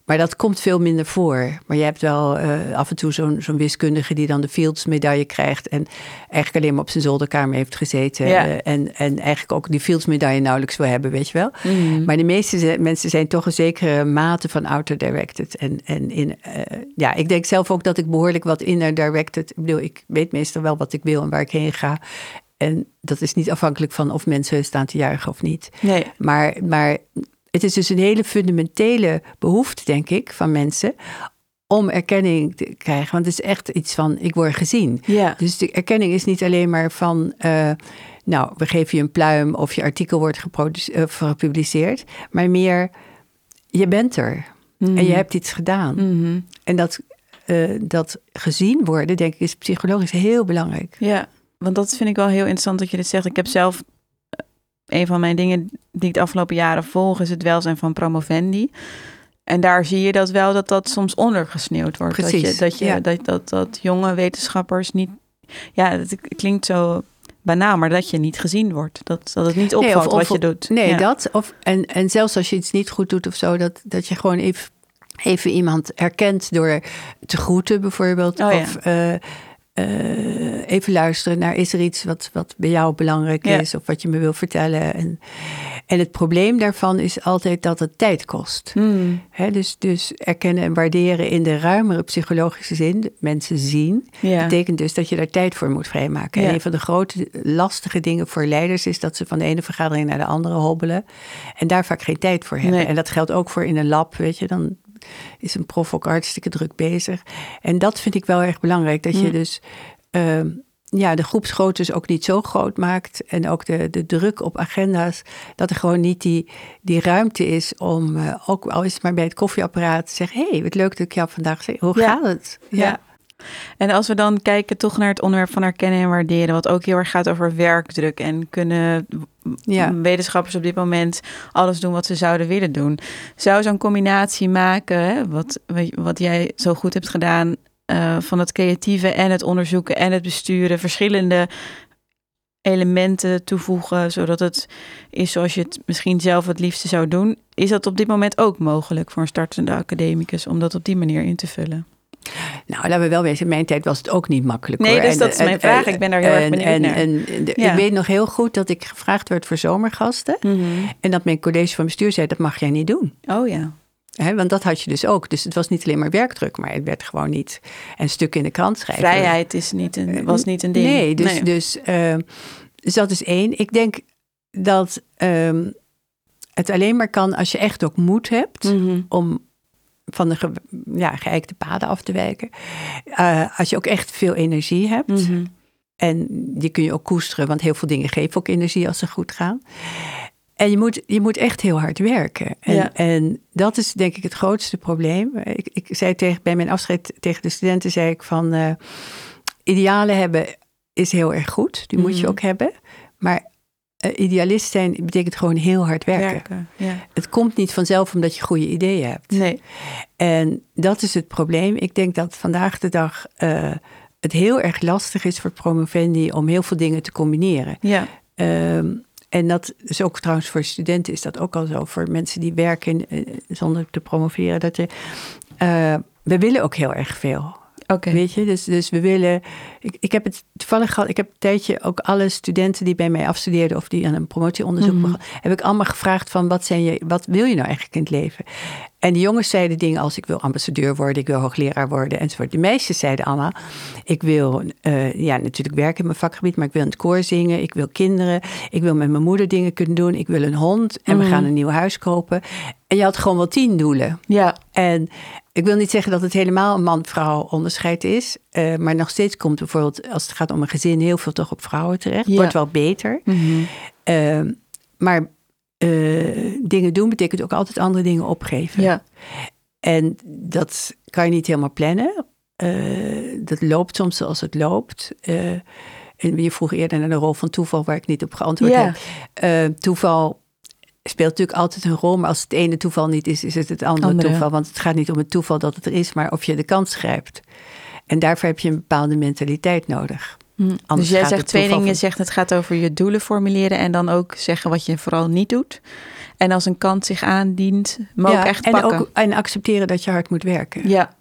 maar dat komt veel minder voor. Maar je hebt wel uh, af en toe zo'n zo'n wiskundige die dan de Fields medaille krijgt. En eigenlijk alleen maar op zijn zolderkamer heeft gezeten. Ja. Uh, en, en eigenlijk ook die Fields medaille nauwelijks wil hebben, weet je wel. Mm. Maar de meeste mensen zijn toch een zekere mate van outer directed. En, en in, uh, ja, ik denk zelf ook dat ik behoorlijk wat inner directed. Ik bedoel, ik weet meestal wel wat ik wil en waar ik heen ga. En dat is niet afhankelijk van of mensen staan te juichen of niet. Nee. Maar, maar het is dus een hele fundamentele behoefte, denk ik, van mensen om erkenning te krijgen. Want het is echt iets van, ik word gezien. Ja. Dus de erkenning is niet alleen maar van, uh, nou, we geven je een pluim of je artikel wordt uh, gepubliceerd, maar meer, je bent er Mhm. en je hebt iets gedaan. Mm-hmm. En dat, uh, dat gezien worden, denk ik, is psychologisch heel belangrijk. Ja, want dat vind ik wel heel interessant dat je dit zegt. Ik heb zelf een van mijn dingen die ik de afgelopen jaren volg, is het welzijn van promovendi. En daar zie je dat wel dat dat soms ondergesneeuwd wordt. Precies, dat, je, dat, je, ja. dat, dat, dat jonge wetenschappers niet. Ja, het klinkt zo banaal, maar dat je niet gezien wordt. Dat, dat het niet opvalt nee, of, wat je doet. Nee, ja. dat. Of, en, en zelfs als je iets niet goed doet of zo, dat, dat je gewoon even, even iemand erkent door te groeten bijvoorbeeld. Oh, ja. Of uh, uh, even luisteren naar is er iets wat, wat bij jou belangrijk Ja. is of wat je me wil vertellen. En, en het probleem daarvan is altijd dat het tijd kost. Hmm. Dus, dus erkennen en waarderen in de ruimere psychologische zin, mensen zien, Ja. betekent dus dat je daar tijd voor moet vrijmaken. Ja. En een van de grote lastige dingen voor leiders is dat ze van de ene vergadering naar de andere hobbelen en daar vaak geen tijd voor hebben. Nee. En dat geldt ook voor in een lab, weet je, dan is een prof ook hartstikke druk bezig. En dat vind ik wel erg belangrijk, dat je Mm. dus uh, ja, de groepsgroottes ook niet zo groot maakt. En ook de, de druk op agenda's. Dat er gewoon niet die, die ruimte is om, uh, ook al is het maar bij het koffieapparaat, te zeggen: Hé, hey, wat leuk dat ik jou vandaag zie. Hoe Ja. gaat het? Ja. En als we dan kijken toch naar het onderwerp van herkennen en waarderen, wat ook heel erg gaat over werkdruk en kunnen Ja. wetenschappers op dit moment alles doen wat ze zouden willen doen. Zou zo'n combinatie maken, hè, wat, wat jij zo goed hebt gedaan, eh, van het creatieve en het onderzoeken en het besturen verschillende elementen toevoegen, zodat het is zoals je het misschien zelf het liefste zou doen. Is dat op dit moment ook mogelijk voor een startende academicus om dat op die manier in te vullen? Nou, laten we wel wezen, in mijn tijd was het ook niet makkelijk. Nee, hoor. dus En, dat is mijn vraag. Ik ben daar heel erg benieuwd en, naar. En, en de- Ja. ik weet nog heel goed dat ik gevraagd werd voor zomergasten. Mhm. En dat mijn college van bestuur zei, dat mag jij niet doen. Oh ja. Want dat had je dus ook. Dus het was niet alleen maar werkdruk, maar het werd gewoon niet een stuk in de krant schrijven. Vrijheid is niet een, was niet een ding. Nee, dus, Dus, ehm, dus dat is één. Ik denk dat ehm, het alleen maar kan als je echt ook moed hebt Mhm. om van de ge, ja, geëikte paden af te wijken. Eh, als je ook echt veel energie hebt. Mhm. En die kun je ook koesteren, want heel veel dingen geven ook energie als ze goed gaan. En je moet, je moet echt heel hard werken. En, Ja. en dat is denk ik het grootste probleem. Ik, ik zei tegen, bij mijn afscheid tegen de studenten, zei ik van... eh, idealen hebben is heel erg goed, die moet je Mhm. ook hebben. Maar idealist zijn betekent gewoon heel hard werken. Werken. Ja. Het komt niet vanzelf omdat je goede ideeën hebt. Nee. En dat is het probleem. Ik denk dat vandaag de dag eh, het heel erg lastig is voor promovendi om heel veel dingen te combineren. Ja. Ehm, en dat is ook trouwens voor studenten is dat ook al zo. Voor mensen die werken eh, zonder te promoveren. Dat je, eh, we willen ook heel erg veel. Weet je, dus, dus we willen. Ik, ik heb het toevallig gehad. Ik heb een tijdje ook alle studenten die bij mij afstudeerden of die aan een promotieonderzoek begonnen, heb ik allemaal gevraagd van wat zijn je, wat wil je nou eigenlijk in het leven? En de jongens zeiden dingen als ik wil ambassadeur worden, ik wil hoogleraar worden enzovoort. De meisjes zeiden allemaal, ik wil eh, ja natuurlijk werken in mijn vakgebied, maar ik wil in het koor zingen, ik wil kinderen, ik wil met mijn moeder dingen kunnen doen, ik wil een hond en we Mhm. gaan een nieuw huis kopen. En je had gewoon wel tien doelen. Ja. En ik wil niet zeggen dat het helemaal een man-vrouw onderscheid is. eh, maar nog steeds komt bijvoorbeeld, als het gaat om een gezin, heel veel toch op vrouwen terecht. Ja. Wordt wel beter. Mhm. Eh, maar eh, dingen doen betekent ook altijd andere dingen opgeven. Ja. En dat kan je niet helemaal plannen. Eh, dat loopt soms zoals het loopt. En je vroeg eerder naar de rol van toeval, waar ik niet op geantwoord Ja. heb. Toeval speelt natuurlijk altijd een rol, maar als het ene toeval niet is, is het het andere, Andere. toeval. Want het gaat niet om het toeval dat het er is, maar of je de kans grijpt. En daarvoor heb je een bepaalde mentaliteit nodig. Hm. Dus jij zegt twee dingen. Je zegt het gaat over je doelen formuleren en dan ook zeggen wat je vooral niet doet. En als een kans zich aandient, maar ook echt en, pakken. ook, en accepteren dat je hard moet werken. Ja.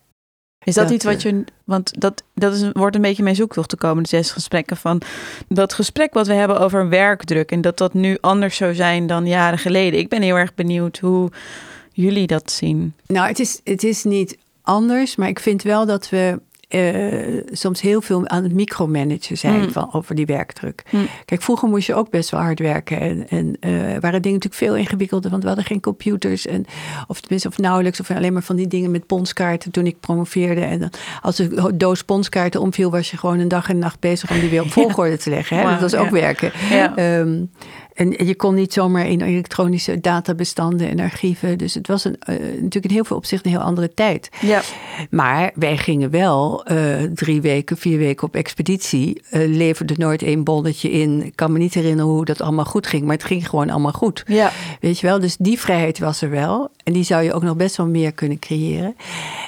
Is dat, Dat, iets wat je... Want dat, dat is, een- wordt een beetje mijn zoektocht de komende zes gesprekken. Van dat gesprek wat we hebben over werkdruk. En dat dat nu anders zou zijn dan jaren geleden. Ik ben heel erg benieuwd hoe jullie dat zien. Nou, het is, het is niet anders, maar ik vind wel dat we eh, soms heel veel aan het micromanagen zijn Mm. van, over die werkdruk. Mm. Kijk, vroeger moest je ook best wel hard werken. En, en eh, waren dingen natuurlijk veel ingewikkelder, want we hadden geen computers. En, of tenminste, of nauwelijks, of alleen maar van die dingen met ponskaarten toen ik promoveerde. En dan, als de doos ponskaarten omviel, was je gewoon een dag en nacht bezig om die weer op volgorde te leggen. Hè? Dat was ook ja. werken. Ja. Ehm, en je kon niet zomaar in elektronische databestanden en archieven. Dus het was een, eh, natuurlijk in heel veel opzichten een heel andere tijd. Ja. Maar wij gingen wel eh, drie weken, vier weken op expeditie. eh leverde nooit één bonnetje in. Ik kan me niet herinneren hoe dat allemaal goed ging. Maar het ging gewoon allemaal goed. Ja. Weet je wel, dus die vrijheid was er wel. En die zou je ook nog best wel meer kunnen creëren.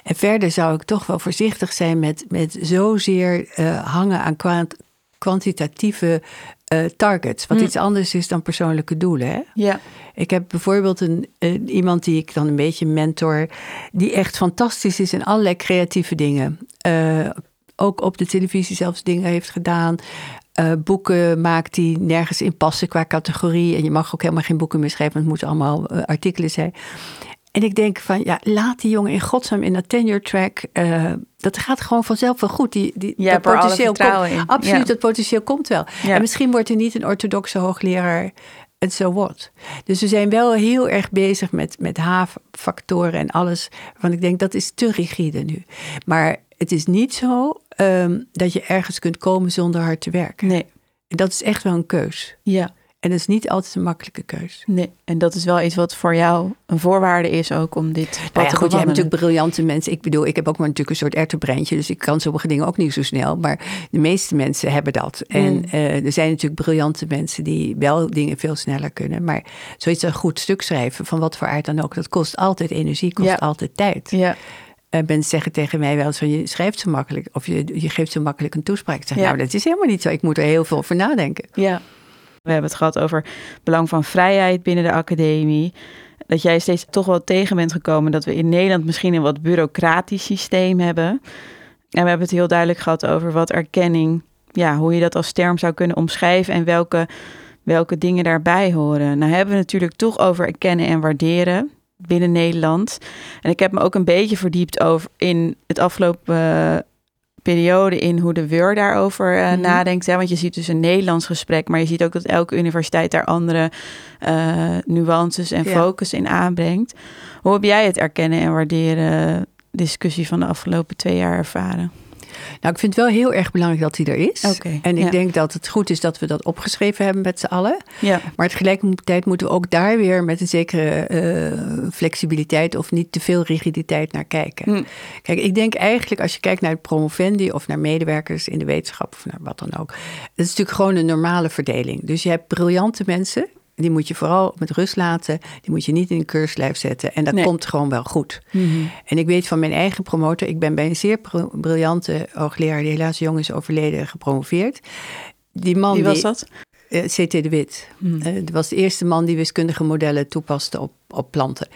En verder zou ik toch wel voorzichtig zijn met, met zozeer hangen aan kwant- kwantitatieve eh, targets. Wat Hm. iets anders is dan persoonlijke doelen. Hè? Ja. Ik heb bijvoorbeeld een, iemand die ik dan een beetje mentor, die echt fantastisch is in allerlei creatieve dingen. Eh, ook op de televisie zelfs dingen heeft gedaan. Eh, boeken maakt die nergens in passen qua categorie. En je mag ook helemaal geen boeken meer schrijven, want het moeten allemaal artikelen zijn. En ik denk van, ja, laat die jongen in godsnaam in dat tenure track. eh, dat gaat gewoon vanzelf wel goed. Die, die, Ja, dat potentieel komt, in. Absoluut, Ja. dat potentieel komt wel. Ja. En misschien wordt er niet een orthodoxe hoogleraar en so what. Dus we zijn wel heel erg bezig met, met H-factoren en alles. Waarvan ik denk, dat is te rigide nu. Maar het is niet zo ehm, dat je ergens kunt komen zonder hard te werken. Nee. En dat is echt wel een keus. Ja. En dat is niet altijd een makkelijke keus. Nee. En dat is wel iets wat voor jou een voorwaarde is ook om dit pad Nou ja, te goed, je hebt natuurlijk briljante mensen. Ik bedoel, ik heb ook maar natuurlijk een soort erwtenbreintje. Dus ik kan sommige dingen ook niet zo snel. Maar de meeste mensen hebben dat. En Mm. eh, er zijn natuurlijk briljante mensen die wel dingen veel sneller kunnen. Maar zoiets een goed stuk schrijven, van wat voor aard dan ook, dat kost altijd energie, kost Ja. altijd tijd. Ja. Uh, mensen zeggen tegen mij wel eens van je schrijft zo makkelijk of je, je geeft zo makkelijk een toespraak. Ik zeg, nou, dat is helemaal niet zo. Ik moet er heel veel over nadenken. Ja. We hebben het gehad over het belang van vrijheid binnen de academie. Dat jij steeds toch wel tegen bent gekomen dat we in Nederland misschien een wat bureaucratisch systeem hebben. En we hebben het heel duidelijk gehad over wat erkenning, ja, hoe je dat als term zou kunnen omschrijven en welke, welke dingen daarbij horen. Nou hebben we natuurlijk toch over erkennen en waarderen binnen Nederland. En ik heb me ook een beetje verdiept over in het afgelopen periode in hoe de WUR daarover uh, nadenkt. Hè? Want je ziet dus een Nederlands gesprek, maar je ziet ook dat elke universiteit daar andere uh, nuances en focus in aanbrengt. Hoe heb jij het erkennen en waarderen discussie van de afgelopen twee jaar ervaren? Nou, ik vind het wel heel erg belangrijk dat hij er is. en ik denk dat het goed is dat we dat opgeschreven hebben met z'n allen. Ja. Maar tegelijkertijd moeten we ook daar weer met een zekere uh, flexibiliteit of niet te veel rigiditeit naar kijken. Hm. Kijk, ik denk eigenlijk als je kijkt naar het promovendi of naar medewerkers in de wetenschap of naar wat dan ook. Dat is natuurlijk gewoon een normale verdeling. Dus je hebt briljante mensen die moet je vooral met rust laten. Die moet je niet in een keurslijf zetten. En dat komt gewoon wel goed. Mhm. En ik weet van mijn eigen promotor. Ik ben bij een zeer briljante hoogleraar... die helaas jong is overleden, gepromoveerd. Die man Wie was dat? Uh, eh, C.T. de Wit. Mm. dat was de eerste man die wiskundige modellen toepaste op, op planten.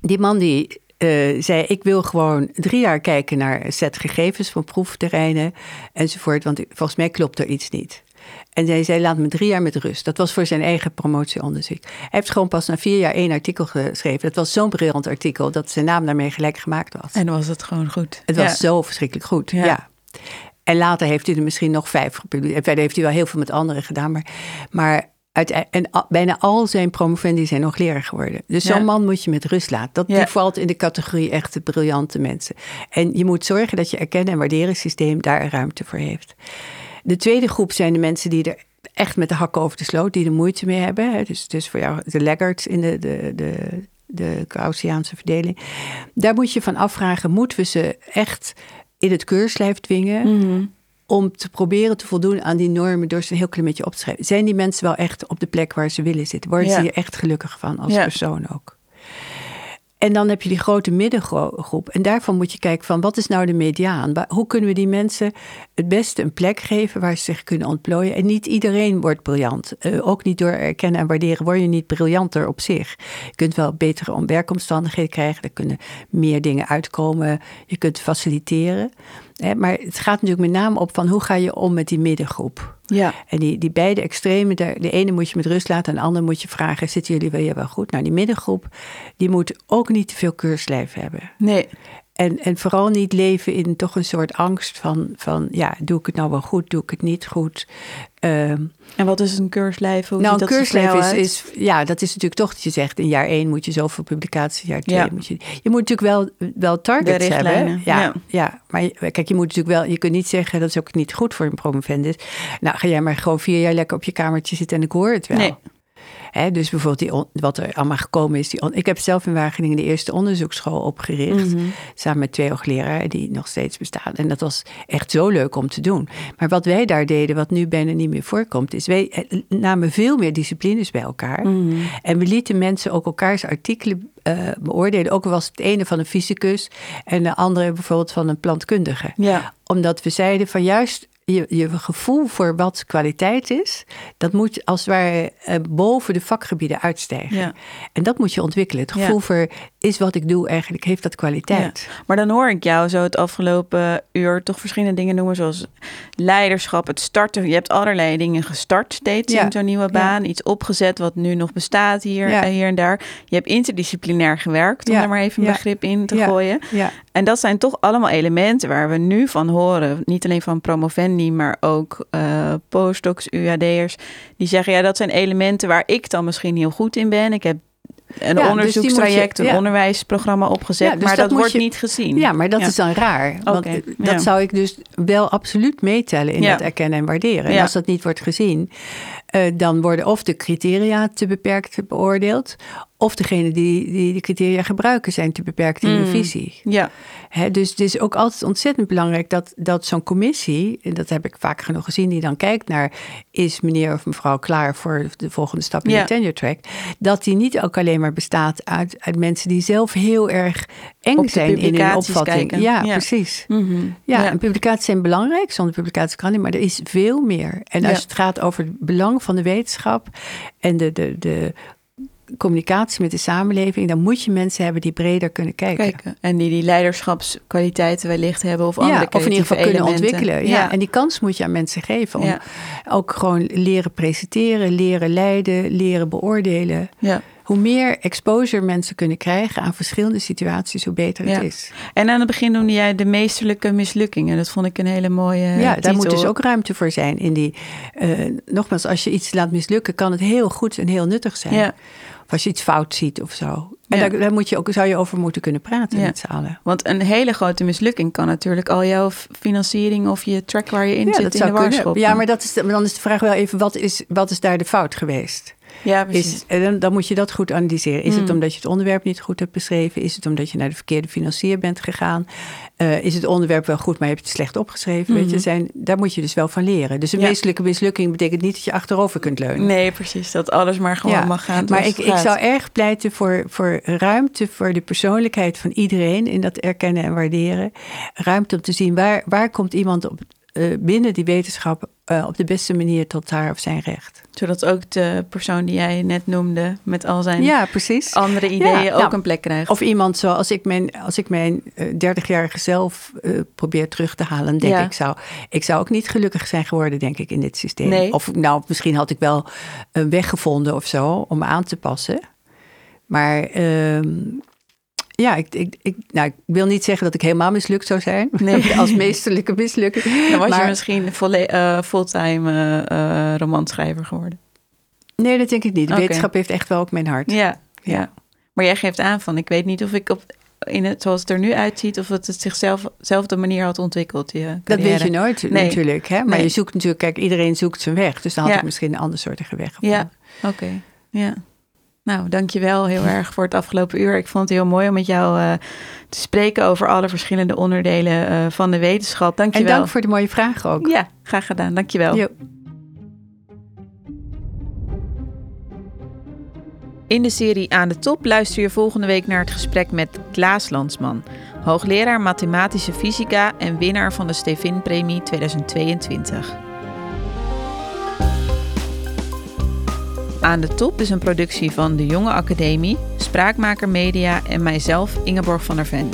Die man die uh, zei: Ik wil gewoon drie jaar kijken naar een set gegevens van proefterreinen enzovoort. Want volgens mij klopt er iets niet. En hij zei, laat me drie jaar met rust. Dat was voor zijn eigen promotieonderzoek. Hij heeft gewoon pas na vier jaar één artikel geschreven. Dat was zo'n briljant artikel dat zijn naam daarmee gelijk gemaakt was. En was het gewoon goed. Het was zo verschrikkelijk goed, ja. En later heeft hij er misschien nog vijf gepubliceerd. Verder heeft hij wel heel veel met anderen gedaan. Maar, maar uit, en bijna al zijn promovendi zijn nog leraar geworden. Dus zo'n man moet je met rust laten. Dat, Die valt in de categorie echte briljante mensen. En je moet zorgen dat je erkennen en waarderen systeem daar ruimte voor heeft. De tweede groep zijn de mensen die er echt met de hakken over de sloot, die er moeite mee hebben. Dus, dus voor jou de laggards in de, de, de, de Gaussiaanse verdeling. Daar moet je van afvragen, moeten we ze echt in het keurslijf dwingen? Mhm. Om te proberen te voldoen aan die normen door ze een heel klein beetje op te schrijven. Zijn die mensen wel echt op de plek waar ze willen zitten? Worden ze hier echt gelukkig van als persoon ook? En dan heb je die grote middengroep. En daarvan moet je kijken van wat is nou de mediaan? Hoe kunnen we die mensen het beste een plek geven waar ze zich kunnen ontplooien? En niet iedereen wordt briljant. Uh, ook niet door erkennen en waarderen word je niet briljanter op zich. Je kunt wel betere werkomstandigheden krijgen. Er kunnen meer dingen uitkomen. Je kunt faciliteren. Maar het gaat natuurlijk met name op van hoe ga je om met die middengroep. Ja. En die, die beide extremen, de, de ene moet je met rust laten en de andere moet je vragen, zitten jullie wel, wel goed? Nou, die middengroep, die moet ook niet te veel keurslijf hebben. Nee. En, en vooral niet leven in toch een soort angst van, van, ja, doe ik het nou wel goed, doe ik het niet goed? Ehm, en wat is een keurslijf? Hoe nou, een keurslijf is, is, ja, dat is natuurlijk toch dat je zegt, in jaar één moet je zoveel publicaties, jaar twee moet je... Je moet natuurlijk wel, wel targets hebben. Ja, ja, ja. maar kijk, je moet natuurlijk wel, je kunt niet zeggen, dat is ook niet goed voor een promovendus. Nou, ga jij maar gewoon vier jaar lekker op je kamertje zitten en ik hoor het wel. Nee dus bijvoorbeeld die wat er allemaal gekomen is. Die ik heb zelf in Wageningen de eerste onderzoeksschool opgericht. Mhm. Samen met twee hoogleraren die nog steeds bestaan. En dat was echt zo leuk om te doen. Maar wat wij daar deden, wat nu bijna niet meer voorkomt, is wij eh, namen veel meer disciplines bij elkaar. Mhm. En we lieten mensen ook elkaars artikelen uh, beoordelen. Ook was het ene van een fysicus en de andere bijvoorbeeld van een plantkundige. Ja. Omdat we zeiden van juist je, je gevoel voor wat kwaliteit is, dat moet als het ware eh, boven de vakgebieden uitstijgen. Ja. En dat moet je ontwikkelen. Het gevoel voor is wat ik doe eigenlijk, heeft dat kwaliteit. Ja. Maar dan hoor ik jou zo het afgelopen uur toch verschillende dingen noemen, zoals leiderschap, het starten. Je hebt allerlei dingen gestart steeds in zo'n nieuwe baan. Iets opgezet wat nu nog bestaat hier, en hier en daar. Je hebt interdisciplinair gewerkt, om er maar even een begrip in te gooien. En dat zijn toch allemaal elementen waar we nu van horen. Niet alleen van promovendi, maar ook uh, postdocs, UAD'ers. Die zeggen, ja, dat zijn elementen waar ik dan misschien heel goed in ben. Ik heb een dus onderzoekstraject, een onderwijsprogramma opgezet, dus maar dat, wordt niet gezien. Ja, maar dat is dan raar. Want dat zou ik dus wel absoluut meetellen in het erkennen en waarderen. En als dat niet wordt gezien, eh, dan worden of de criteria te beperkt beoordeeld, of degene die, die de criteria gebruiken zijn te beperkt in de Mm. visie. Ja, Hè, dus het is ook altijd ontzettend belangrijk dat, dat zo'n commissie, en dat heb ik vaak genoeg gezien, die dan kijkt naar is meneer of mevrouw klaar voor de volgende stap in Ja. de tenure track, dat die niet ook alleen maar bestaat uit, uit mensen die zelf heel erg eng zijn in hun publicaties opvatting. Ja, Ja. precies. Mhm. Ja, Ja. en publicaties zijn belangrijk, zonder publicatie kan niet, maar er is veel meer. En als het gaat over het belang van de wetenschap en de, de, de communicatie met de samenleving, dan moet je mensen hebben die breder kunnen kijken. kijken. En die die leiderschapskwaliteiten wellicht hebben of andere Ja, of in ieder geval creatieve kunnen elementen. ontwikkelen. Ja. En die kans moet je aan mensen geven om Ja. ook gewoon leren presenteren, leren leiden, leren beoordelen. ja. Hoe meer exposure mensen kunnen krijgen aan verschillende situaties, hoe beter Ja. het is. En aan het begin noemde jij de meesterlijke mislukkingen. Dat vond ik een hele mooie ja, daar moet titel. dus ook ruimte voor zijn. In die, eh, nogmaals, als je iets laat mislukken, kan het heel goed en heel nuttig zijn. Ja, Of als je iets fout ziet of zo. En Ja. daar, daar moet je ook, zou je over moeten kunnen praten Ja. met z'n allen. want een hele grote mislukking kan natuurlijk al jouw financiering of je track waar je in Ja, zit dat in zou de war. Ja, maar dat is, maar dan is de vraag wel even, wat is, wat is daar de fout geweest? Ja, precies. Is, dan, dan moet je dat goed analyseren. Is het Mm. omdat je het onderwerp niet goed hebt beschreven? Is het omdat je naar de verkeerde financier bent gegaan? Eh, is het onderwerp wel goed, maar je hebt het slecht opgeschreven? Weet je, Mhm. zijn, daar moet je dus wel van leren. Dus een Ja. meestelijke mislukking betekent niet dat je achterover kunt leunen. Nee, precies. Dat alles maar gewoon Ja, mag gaan. Maar ik, ik zou erg pleiten voor, voor ruimte voor de persoonlijkheid van iedereen in dat erkennen en waarderen. Ruimte om te zien waar, waar komt iemand op, eh, binnen die wetenschap eh, op de beste manier tot haar of zijn recht. Zodat ook de persoon die jij net noemde met al zijn Ja, precies. andere ideeën Ja, ook nou, een plek krijgt. Of iemand zoals ik mijn, als ik mijn eh, 30-jarige zelf probeer terug te halen, denk Ja. ik zou, ik zou ook niet gelukkig zijn geworden, denk ik, in dit systeem. Nee. Of nou, misschien had ik wel een weg gevonden of zo om aan te passen. Maar ehm, ja, ik, ik, ik, nou, ik wil niet zeggen dat ik helemaal mislukt zou zijn. Nee. Als meesterlijke mislukking. Dan was je misschien volle- eh, fulltime eh, eh, romanschrijver geworden. Nee, dat denk ik niet. De wetenschap heeft echt wel ook mijn hart. Ja, ja. Maar jij geeft aan van, ik weet niet of ik op, in het, zoals het er nu uitziet, of het zichzelf dezelfde manier had ontwikkeld. Je Dat weet je nooit Nee. natuurlijk. Hè? Maar Nee. je zoekt natuurlijk, kijk, iedereen zoekt zijn weg. Dus dan had Ja. ik misschien een andersoortige weg gevonden. Ja, oké. Ja. Nou, dankjewel heel erg voor het afgelopen uur. Ik vond het heel mooi om met jou eh, te spreken over alle verschillende onderdelen eh, van de wetenschap. En Dankjewel. dank voor de mooie vragen ook. Ja, graag gedaan. Dankjewel. Jo. In de serie Aan de Top luister je volgende week naar het gesprek met Klaas Landsman, hoogleraar mathematische fysica en winnaar van de Stevin-premie 2022. Aan de Top is een productie van de Jonge Academie, Spraakmaker Media en mijzelf Ingeborg van der Ven.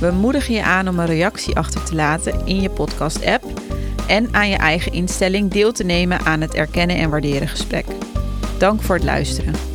We moedigen je aan om een reactie achter te laten in je podcast-app en aan je eigen instelling deel te nemen aan het erkennen en waarderen gesprek. Dank voor het luisteren.